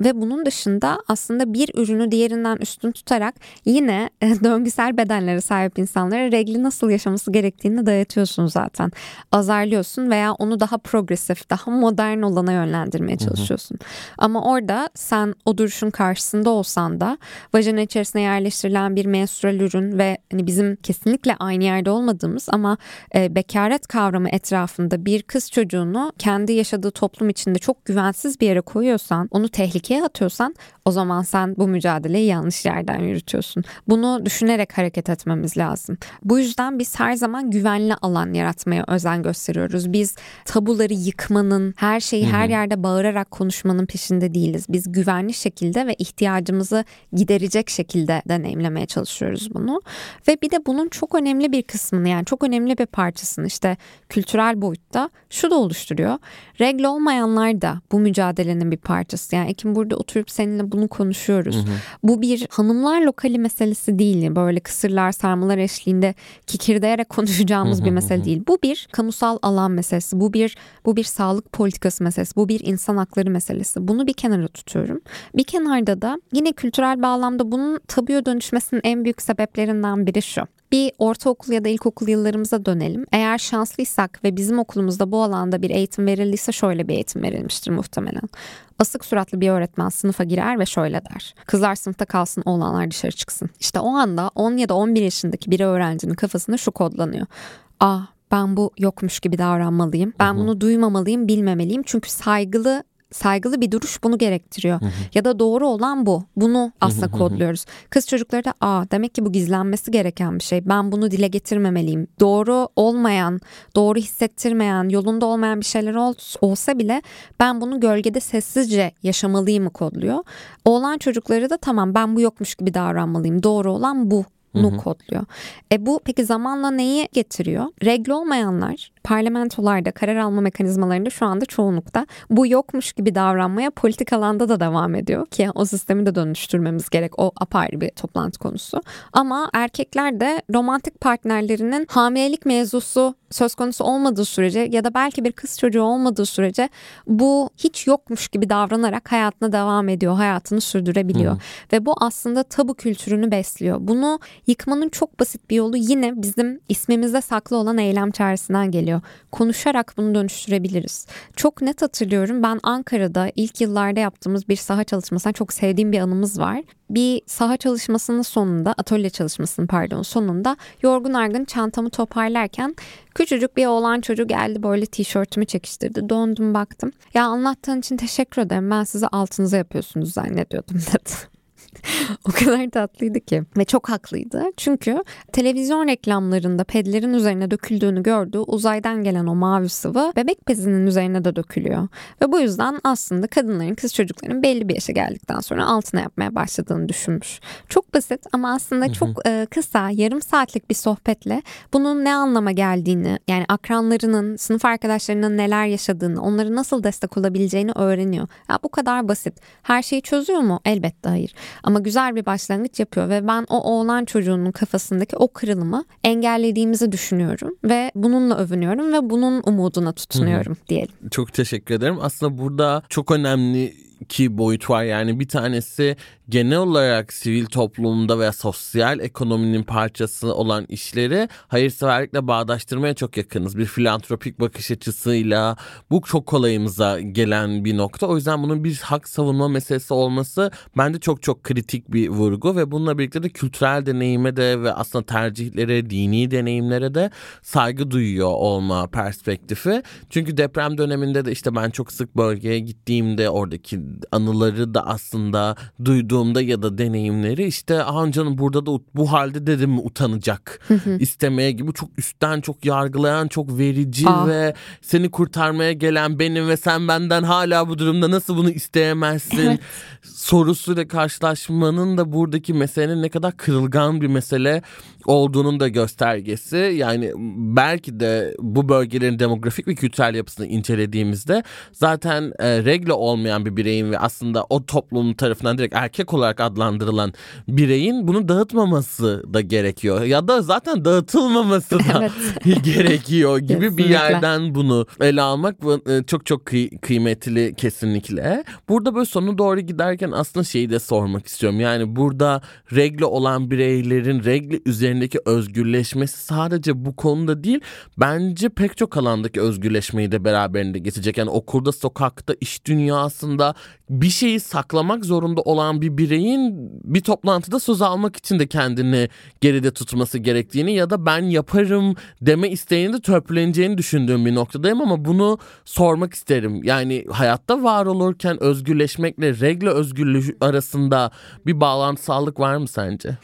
Ve bunun dışında aslında bir ürünü diğerinden üstün tutarak yine e, döngüsel bedenlere sahip insanlara regli nasıl yaşaması gerektiğini dayatıyorsun zaten. Azarlıyorsun veya onu daha progresif, daha modern olana yönlendirmeye çalışıyorsun. Hı hı. Ama orada sen o duruşun karşısında olsan da vajina içerisine yerleştirilen bir menstrual ürün ve hani bizim kesinlikle aynı yerde olmadığımız ama e, bekaret kavramı etrafında bir kız çocuğunu kendi yaşadığı toplum içinde çok güvensiz bir yere koyuyorsan, onu tehlikeye atıyorsan o zaman sen bu mücadeleyi yanlış yerden yürütüyorsun. Bunu düşünerek hareket etmemiz lazım. Bu yüzden biz her zaman güvenli alan yaratmaya özen gösteriyoruz. Biz tabuları yıkmanın, her şeyi her yerde bağırarak konuşmanın peşinde değiliz. Biz güvenli şekilde ve ihtiyacımızı giderecek şekilde deneyimlemeye çalışıyoruz bunu. Ve bir de bunun çok önemli bir kısmını yani çok önemli bir parçasını işte kültürel boyutta şu da oluşturuyor. Regl olmayanlar da bu mücadelenin bir parçası. Yani Ekim burada oturup seninle bunu konuşuyoruz. Hı hı. Bu bir hanımlar lokali meselesi değil. Böyle kısırlar sarmalar eşliğinde kikirdeyerek konuşacağımız hı hı, bir mesele hı. değil. Bu bir kamusal alan meselesi. Bu bir bu bir sağlık politikası meselesi. Bu bir insan hakları meselesi. Bunu bir kenara tutuyorum. Bir kenarda da yine kültürel bağlamda bunun tabuya dönüşmesinin en büyük sebeplerinden biri şu. Bir ortaokul ya da ilkokul yıllarımıza dönelim. Eğer şanslıysak ve bizim okulumuzda bu alanda bir eğitim verildiyse şöyle bir eğitim verilmiştir muhtemelen. Asık suratlı bir öğretmen sınıfa girer ve şöyle der. Kızlar sınıfta kalsın, oğlanlar dışarı çıksın. İşte o anda 10 ya da 11 yaşındaki bir öğrencinin kafasında şu kodlanıyor. Ah ben bu yokmuş gibi davranmalıyım. Ben bunu duymamalıyım, bilmemeliyim. Çünkü saygılı saygılı bir duruş bunu gerektiriyor. Hı hı. Ya da doğru olan bu. Bunu aslında hı hı kodluyoruz. Kız çocukları da aa demek ki bu gizlenmesi gereken bir şey. Ben bunu dile getirmemeliyim. Doğru olmayan, doğru hissettirmeyen, yolunda olmayan bir şeyler ol, olsa bile ben bunu gölgede sessizce yaşamalıyım mı kodluyor. Oğlan çocukları da tamam ben bu yokmuş gibi davranmalıyım. Doğru olan bu nu kodluyor. E bu peki zamanla neyi getiriyor? Regl olmayanlar parlamentolarda karar alma mekanizmalarında şu anda çoğunlukta bu yokmuş gibi davranmaya politik alanda da devam ediyor ki o sistemi de dönüştürmemiz gerek. O apayrı bir toplantı konusu. Ama erkekler de romantik partnerlerinin hamilelik mevzusu söz konusu olmadığı sürece ya da belki bir kız çocuğu olmadığı sürece bu hiç yokmuş gibi davranarak hayatına devam ediyor, hayatını sürdürebiliyor. Hı. Ve bu aslında tabu kültürünü besliyor. Bunu yıkmanın çok basit bir yolu yine bizim ismimizde saklı olan eylem çağrısından geliyor geliyor. Konuşarak bunu dönüştürebiliriz. Çok net hatırlıyorum ben Ankara'da ilk yıllarda yaptığımız bir saha çalışmasından çok sevdiğim bir anımız var. Bir saha çalışmasının sonunda, atölye çalışmasının pardon sonunda yorgun argın çantamı toparlarken küçücük bir oğlan çocuğu geldi böyle tişörtümü çekiştirdi. Döndüm baktım. Ya anlattığın için teşekkür ederim ben size altınıza yapıyorsunuz zannediyordum dedi. O kadar tatlıydı ki ve çok haklıydı. Çünkü televizyon reklamlarında pedlerin üzerine döküldüğünü gördüğü uzaydan gelen o mavi sıvı bebek bezinin üzerine de dökülüyor. Ve bu yüzden aslında kadınların, kız çocukların belli bir yaşa geldikten sonra altına yapmaya başladığını düşünmüş. Çok basit ama aslında çok e, kısa, yarım saatlik bir sohbetle bunun ne anlama geldiğini, yani akranlarının, sınıf arkadaşlarının neler yaşadığını, onları nasıl destek olabileceğini öğreniyor. Ya bu kadar basit. Her şeyi çözüyor mu? Elbette hayır. Ama güzel bir başlangıç yapıyor ve ben o oğlan çocuğunun kafasındaki o kırılımı engellediğimizi düşünüyorum ve bununla övünüyorum ve bunun umuduna tutunuyorum Hı-hı. diyelim. Çok teşekkür ederim. Aslında burada çok önemli iki boyut var. Yani bir tanesi genel olarak sivil toplumda veya sosyal ekonominin parçası olan işleri hayırseverlikle bağdaştırmaya çok yakınız. Bir filantropik bakış açısıyla bu çok kolayımıza gelen bir nokta. O yüzden bunun bir hak savunma meselesi olması bence çok çok kritik bir vurgu ve bununla birlikte de kültürel deneyime de ve aslında tercihlere, dini deneyimlere de saygı duyuyor olma perspektifi. Çünkü deprem döneminde de işte ben çok sık bölgeye gittiğimde oradaki anıları da aslında duyduğumda ya da deneyimleri işte Hancan'ın burada da bu halde dedim mi utanacak istemeye gibi çok üstten çok yargılayan çok verici Aa. ve seni kurtarmaya gelen benim ve sen benden hala bu durumda nasıl bunu isteyemezsin evet. sorusuyla karşılaşmanın da buradaki meselenin ne kadar kırılgan bir mesele olduğunun da göstergesi. Yani belki de bu bölgelerin demografik ve kültürel yapısını incelediğimizde zaten e, regle olmayan bir bireyin ve aslında o toplumun tarafından direkt erkek olarak adlandırılan bireyin bunu dağıtmaması da gerekiyor. Ya da zaten dağıtılmaması da evet. gerekiyor gibi Kesinlikle. bir yerden bunu ele almak e, çok çok kıy- kıymetli kesinlikle. Burada böyle sonu doğru giderken aslında şeyi de sormak istiyorum. Yani burada regle olan bireylerin regle üzerindeki özgürleşmesi sadece bu konuda değil bence pek çok alandaki özgürleşmeyi de beraberinde getirecek. Yani okulda, sokakta, iş dünyasında bir şeyi saklamak zorunda olan bir bireyin bir toplantıda söz almak için de kendini geride tutması gerektiğini ya da ben yaparım deme isteğini de törpüleneceğini düşündüğüm bir noktadayım ama bunu sormak isterim. Yani hayatta var olurken özgürleşmekle regle özgürlüğü arasında bir bağlantısallık var mı sence?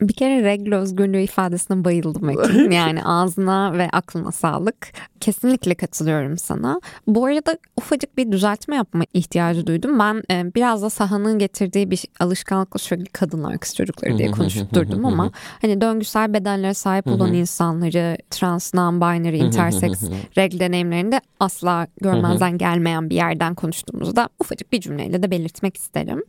Bir kere regl özgürlüğü ifadesine bayıldım Ekin. Yani ağzına ve aklına sağlık. Kesinlikle katılıyorum sana. Bu arada ufacık bir düzeltme yapma ihtiyacı duydum. Ben e, biraz da sahanın getirdiği bir alışkanlıkla sürekli kadınlar kız çocukları diye konuşup durdum ama hani döngüsel bedenlere sahip olan insanları trans, non-binary, intersex regl deneyimlerinde asla görmezden gelmeyen bir yerden konuştuğumuzda ufacık bir cümleyle de belirtmek isterim.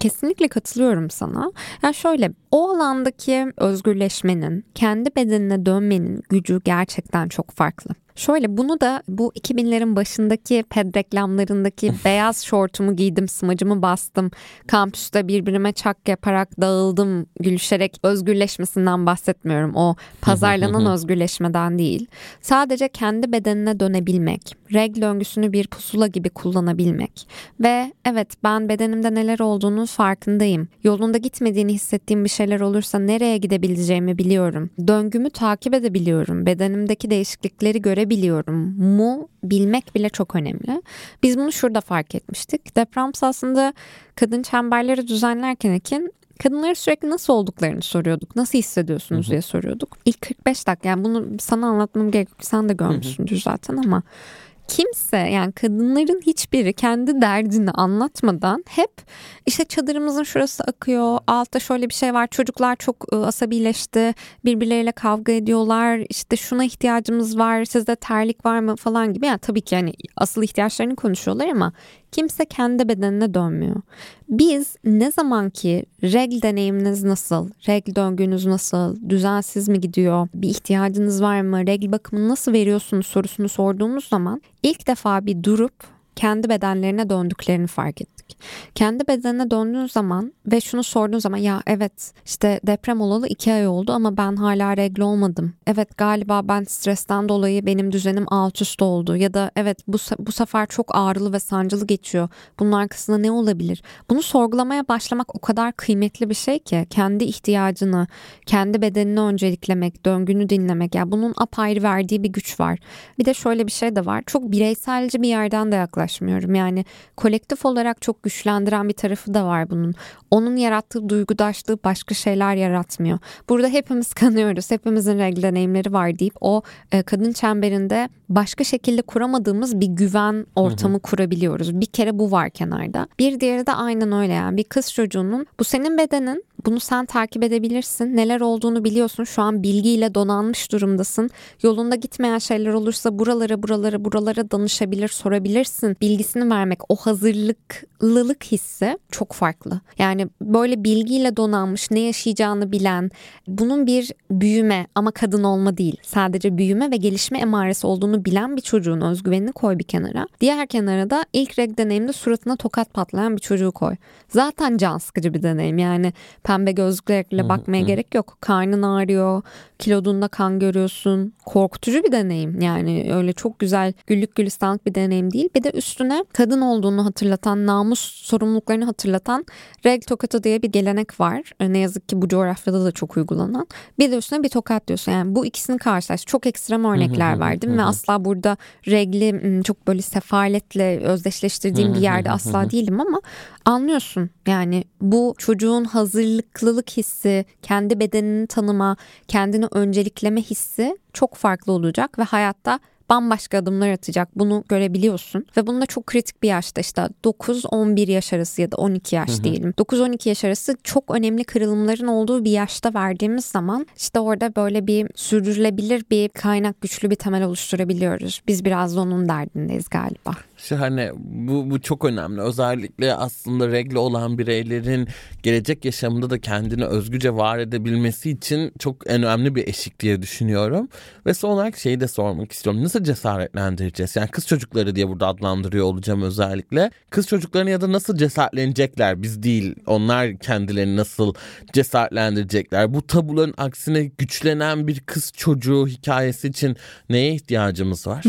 Kesinlikle katılıyorum sana. Yani şöyle o alandaki özgürleşmenin, kendi bedenine dönmenin gücü gerçekten çok farklı. Şöyle bunu da bu 2000'lerin başındaki ped reklamlarındaki beyaz şortumu giydim, smacımı bastım, kampüste birbirime çak yaparak dağıldım, gülüşerek özgürleşmesinden bahsetmiyorum. O pazarlanan özgürleşmeden değil. Sadece kendi bedenine dönebilmek, reg döngüsünü bir pusula gibi kullanabilmek ve evet ben bedenimde neler olduğunun farkındayım. Yolunda gitmediğini hissettiğim bir şeyler olursa nereye gidebileceğimi biliyorum. Döngümü takip edebiliyorum. Bedenimdeki değişiklikleri göre görebiliyorum mu bilmek bile çok önemli. Biz bunu şurada fark etmiştik. Deprem aslında kadın çemberleri düzenlerken Ekin kadınlara sürekli nasıl olduklarını soruyorduk. Nasıl hissediyorsunuz diye soruyorduk. İlk 45 dakika yani bunu sana anlatmam gerekiyor. Sen de görmüşsündür zaten ama kimse yani kadınların hiçbiri kendi derdini anlatmadan hep işte çadırımızın şurası akıyor altta şöyle bir şey var çocuklar çok asabileşti birbirleriyle kavga ediyorlar işte şuna ihtiyacımız var sizde terlik var mı? falan gibi. Yani tabii ki yani asıl ihtiyaçlarını konuşuyorlar ama Kimse kendi bedenine dönmüyor. Biz ne zaman ki regl deneyiminiz nasıl, regl döngünüz nasıl, düzensiz mi gidiyor, bir ihtiyacınız var mı, regl bakımını nasıl veriyorsunuz sorusunu sorduğumuz zaman ilk defa bir durup kendi bedenlerine döndüklerini fark ettik. Kendi bedenine döndüğün zaman ve şunu sorduğun zaman ya evet işte deprem olalı iki ay oldu ama ben hala regle olmadım. Evet galiba ben stresten dolayı benim düzenim alt üst oldu ya da evet bu, bu sefer çok ağrılı ve sancılı geçiyor. Bunun arkasında ne olabilir? Bunu sorgulamaya başlamak o kadar kıymetli bir şey ki kendi ihtiyacını, kendi bedenini önceliklemek, döngünü dinlemek. Yani bunun apayrı verdiği bir güç var. Bir de şöyle bir şey de var. Çok bireyselci bir yerden de yaklaşmıyorum. Yani kolektif olarak çok güçlendiren bir tarafı da var bunun. Onun yarattığı duygudaşlığı başka şeyler yaratmıyor. Burada hepimiz kanıyoruz. Hepimizin regl deneyimleri var deyip o e, kadın çemberinde başka şekilde kuramadığımız bir güven ortamı hı hı. kurabiliyoruz. Bir kere bu var kenarda. Bir diğeri de aynen öyle yani. Bir kız çocuğunun bu senin bedenin bunu sen takip edebilirsin. Neler olduğunu biliyorsun. Şu an bilgiyle donanmış durumdasın. Yolunda gitmeyen şeyler olursa buralara buralara buralara danışabilir, sorabilirsin. Bilgisini vermek, o hazırlıklılık hissi çok farklı. Yani böyle bilgiyle donanmış, ne yaşayacağını bilen, bunun bir büyüme ama kadın olma değil. Sadece büyüme ve gelişme emaresi olduğunu bilen bir çocuğun özgüvenini koy bir kenara. Diğer kenara da ilk reg deneyimde suratına tokat patlayan bir çocuğu koy. Zaten can sıkıcı bir deneyim. Yani pembe gözlüklerle bakmaya gerek yok. Karnın ağrıyor, kilodunda kan görüyorsun. Korkutucu bir deneyim. Yani öyle çok güzel güllük gülistanlık bir deneyim değil. Bir de üstüne kadın olduğunu hatırlatan, namus sorumluluklarını hatırlatan reg tokatı diye bir gelenek var. Ne yazık ki bu coğrafyada da çok uygulanan. Bir de üstüne bir tokat diyorsun. Yani bu ikisini karşılaş. Çok ekstrem örnekler verdim ve asla burada regli çok böyle sefaletle özdeşleştirdiğim bir yerde asla değilim ama anlıyorsun. Yani bu çocuğun hazırlıklılık hissi, kendi bedenini tanıma, kendini öncelikleme hissi çok farklı olacak ve hayatta bambaşka adımlar atacak. Bunu görebiliyorsun ve bunu da çok kritik bir yaşta işte 9-11 yaş arası ya da 12 yaş diyelim. 9-12 yaş arası çok önemli kırılımların olduğu bir yaşta verdiğimiz zaman işte orada böyle bir sürdürülebilir bir kaynak güçlü bir temel oluşturabiliyoruz. Biz biraz da onun derdindeyiz galiba. Şahane. Bu, bu çok önemli. Özellikle aslında regle olan bireylerin gelecek yaşamında da kendini özgürce var edebilmesi için çok önemli bir eşik diye düşünüyorum. Ve son olarak şeyi de sormak istiyorum. Nasıl cesaretlendireceğiz? Yani kız çocukları diye burada adlandırıyor olacağım özellikle. Kız çocuklarını ya da nasıl cesaretlenecekler? Biz değil. Onlar kendilerini nasıl cesaretlendirecekler? Bu tabuların aksine güçlenen bir kız çocuğu hikayesi için neye ihtiyacımız var?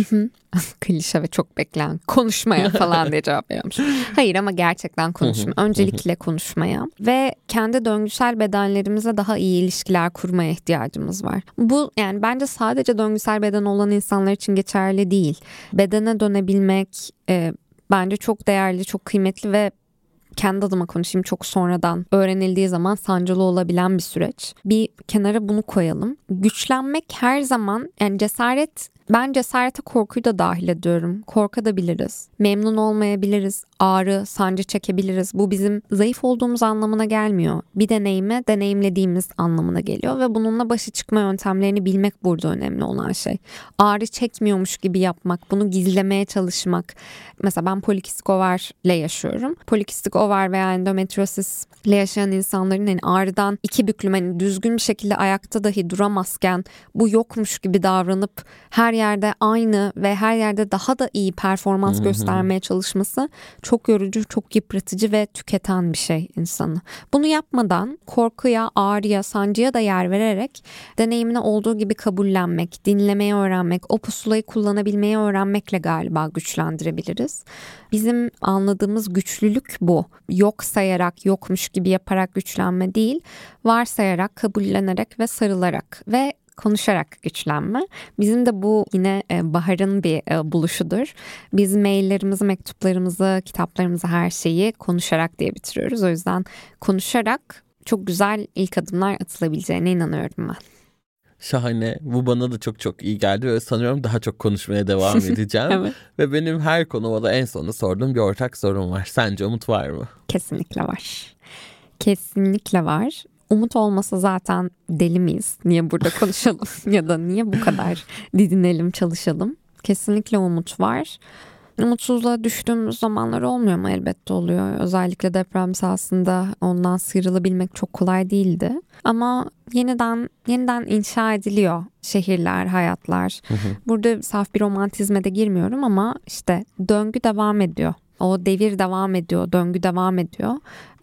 klişe ve çok beklenen konuşmaya falan diye cevap veriyormuş. Hayır ama gerçekten konuşma. Öncelikle konuşmaya ve kendi döngüsel bedenlerimize daha iyi ilişkiler kurmaya ihtiyacımız var. Bu yani bence sadece döngüsel beden olan insanlar için geçerli değil. Bedene dönebilmek e, bence çok değerli, çok kıymetli ve kendi adıma konuşayım çok sonradan öğrenildiği zaman sancılı olabilen bir süreç. Bir kenara bunu koyalım. Güçlenmek her zaman yani cesaret ben cesarete korkuyu da dahil ediyorum. Korkabiliriz. Memnun olmayabiliriz. Ağrı, sancı çekebiliriz. Bu bizim zayıf olduğumuz anlamına gelmiyor. Bir deneyime deneyimlediğimiz anlamına geliyor ve bununla başa çıkma yöntemlerini bilmek burada önemli olan şey. Ağrı çekmiyormuş gibi yapmak, bunu gizlemeye çalışmak. Mesela ben polikistik overle yaşıyorum. Polikistik over veya endometriosis ile yaşayan insanların hani ağrıdan iki büklüm hani düzgün bir şekilde ayakta dahi duramazken bu yokmuş gibi davranıp her yerde aynı ve her yerde daha da iyi performans göstermeye çalışması çok yorucu, çok yıpratıcı ve tüketen bir şey insanı. Bunu yapmadan korkuya, ağrıya, sancıya da yer vererek deneyimini olduğu gibi kabullenmek, dinlemeyi öğrenmek, o pusulayı kullanabilmeyi öğrenmekle galiba güçlendirebiliriz. Bizim anladığımız güçlülük bu. Yok sayarak, yokmuş gibi yaparak güçlenme değil, varsayarak, kabullenerek ve sarılarak ve konuşarak güçlenme. Bizim de bu yine e, Bahar'ın bir e, buluşudur. Biz maillerimizi, mektuplarımızı, kitaplarımızı her şeyi konuşarak diye bitiriyoruz. O yüzden konuşarak çok güzel ilk adımlar atılabileceğine inanıyorum ben. Şahane. Bu bana da çok çok iyi geldi ve sanıyorum daha çok konuşmaya devam edeceğim. evet. Ve benim her konuma da en sonunda sorduğum bir ortak sorun var. Sence umut var mı? Kesinlikle var. Kesinlikle var. Umut olmasa zaten deli miyiz? Niye burada konuşalım? ya da niye bu kadar didinelim, çalışalım? Kesinlikle umut var. Umutsuzluğa düştüğümüz zamanlar olmuyor mu? Elbette oluyor. Özellikle deprem sahasında ondan sıyrılabilmek çok kolay değildi. Ama yeniden yeniden inşa ediliyor şehirler, hayatlar. Burada saf bir romantizme de girmiyorum ama işte döngü devam ediyor. O devir devam ediyor, döngü devam ediyor.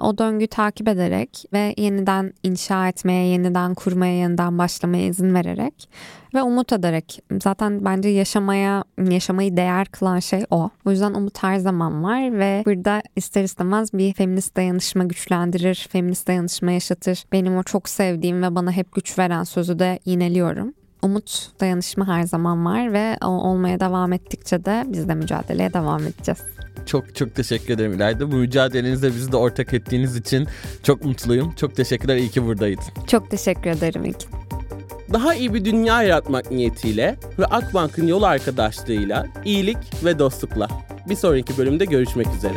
O döngü takip ederek ve yeniden inşa etmeye, yeniden kurmaya, yeniden başlamaya izin vererek ve umut ederek. Zaten bence yaşamaya, yaşamayı değer kılan şey o. O yüzden umut her zaman var ve burada ister istemez bir feminist dayanışma güçlendirir, feminist dayanışma yaşatır. Benim o çok sevdiğim ve bana hep güç veren sözü de yineliyorum umut dayanışma her zaman var ve olmaya devam ettikçe de biz de mücadeleye devam edeceğiz. Çok çok teşekkür ederim İlayda. Bu mücadelenizde bizi de ortak ettiğiniz için çok mutluyum. Çok teşekkürler. İyi ki buradaydın. Çok teşekkür ederim İlk. Daha iyi bir dünya yaratmak niyetiyle ve Akbank'ın yol arkadaşlığıyla iyilik ve dostlukla. Bir sonraki bölümde görüşmek üzere.